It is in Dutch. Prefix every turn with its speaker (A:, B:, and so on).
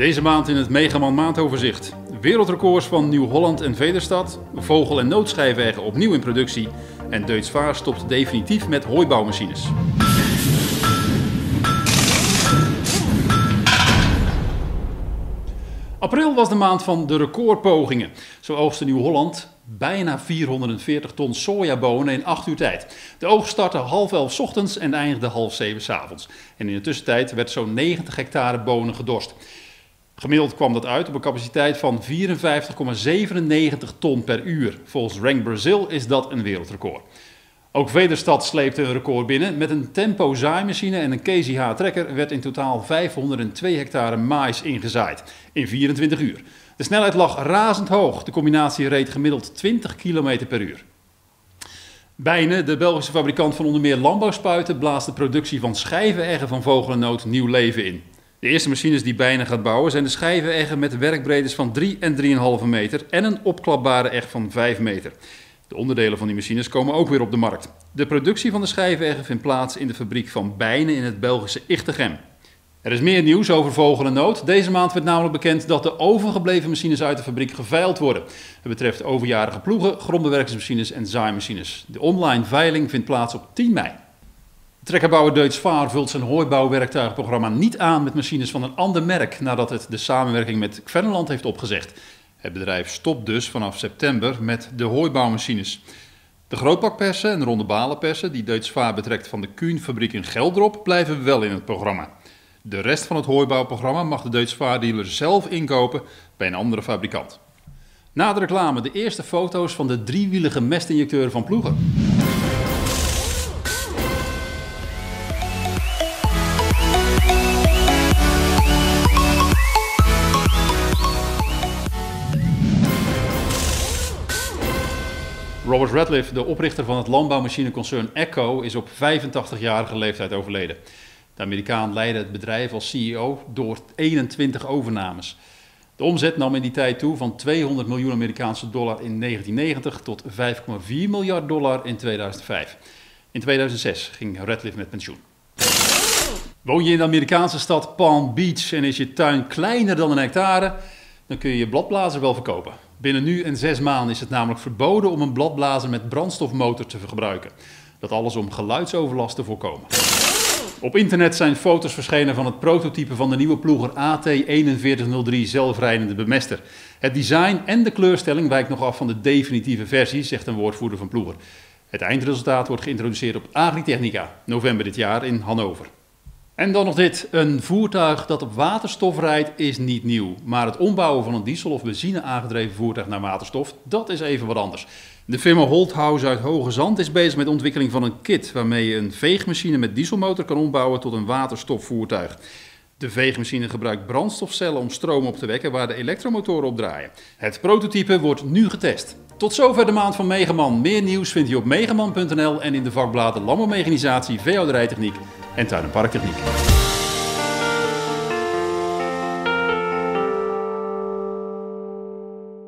A: Deze maand in het Megaman maandoverzicht. Wereldrecords van Nieuw-Holland en Vederstad. Vogel- en noodschijfwegen opnieuw in productie. En Deutz Vaar stopt definitief met hooibouwmachines. April was de maand van de recordpogingen. Zo oogste Nieuw-Holland bijna 440 ton sojabonen in 8 uur tijd. De oogst startte half elf ochtends en eindigde half zeven avonds. En in de tussentijd werd zo'n 90 hectare bonen gedorst. Gemiddeld kwam dat uit op een capaciteit van 54,97 ton per uur. Volgens Rank Brazil is dat een wereldrecord. Ook Vederstad sleepte een record binnen. Met een tempo zaaimachine en een KZH trekker werd in totaal 502 hectare mais ingezaaid in 24 uur. De snelheid lag razend hoog. De combinatie reed gemiddeld 20 km per uur. Bijne, de Belgische fabrikant van onder meer landbouwspuiten, blaast de productie van schijveneggen van vogelennoot nieuw leven in. De eerste machines die Bijne gaat bouwen zijn de schijveneggen met werkbreedtes van 3 en 3,5 meter en een opklapbare egg van 5 meter. De onderdelen van die machines komen ook weer op de markt. De productie van de schijveneggen vindt plaats in de fabriek van Bijne in het Belgische Ichtegem. Er is meer nieuws over vogelennood. Deze maand werd namelijk bekend dat de overgebleven machines uit de fabriek geveild worden. Het betreft overjarige ploegen, grondbewerkingsmachines en zaaimachines. De online veiling vindt plaats op 10 mei. Trekkerbouwer Deutz Vaar vult zijn hooibouwwerktuigprogramma niet aan met machines van een ander merk nadat het de samenwerking met Kverneland heeft opgezegd. Het bedrijf stopt dus vanaf september met de hooibouwmachines. De grootbakpersen en ronde balenpersen die Deutz Vaar betrekt van de Kuhn-fabriek in Geldrop blijven wel in het programma. De rest van het hooibouwprogramma mag de Deutz Vaardealer zelf inkopen bij een andere fabrikant. Na de reclame de eerste foto's van de driewielige mestinjecteur van Ploegen. Robert Radcliffe, de oprichter van het landbouwmachineconcern Echo, is op 85-jarige leeftijd overleden. De Amerikaan leidde het bedrijf als CEO door 21 overnames. De omzet nam in die tijd toe van 200 miljoen Amerikaanse dollar in 1990 tot 5,4 miljard dollar in 2005. In 2006 ging Radcliffe met pensioen. Woon je in de Amerikaanse stad Palm Beach en is je tuin kleiner dan een hectare, dan kun je je bladblazer wel verkopen. Binnen nu en zes maanden is het namelijk verboden om een bladblazer met brandstofmotor te gebruiken. Dat alles om geluidsoverlast te voorkomen. Op internet zijn foto's verschenen van het prototype van de nieuwe ploeger AT4103 zelfrijdende bemester. Het design en de kleurstelling wijkt nog af van de definitieve versie, zegt een woordvoerder van ploeger. Het eindresultaat wordt geïntroduceerd op Agritechnica, november dit jaar in Hannover. En dan nog dit. Een voertuig dat op waterstof rijdt is niet nieuw. Maar het ombouwen van een diesel- of benzine aangedreven voertuig naar waterstof, dat is even wat anders. De firma Holthouse uit Hoge Zand is bezig met de ontwikkeling van een kit waarmee je een veegmachine met dieselmotor kan ombouwen tot een waterstofvoertuig. De veegmachine gebruikt brandstofcellen om stroom op te wekken waar de elektromotoren op draaien. Het prototype wordt nu getest. Tot zover de maand van Megaman. Meer nieuws vindt u op megaman.nl en in de vakbladen Landbouwmechanisatie, Veehouderijtechniek en Tuin- en Parktechniek.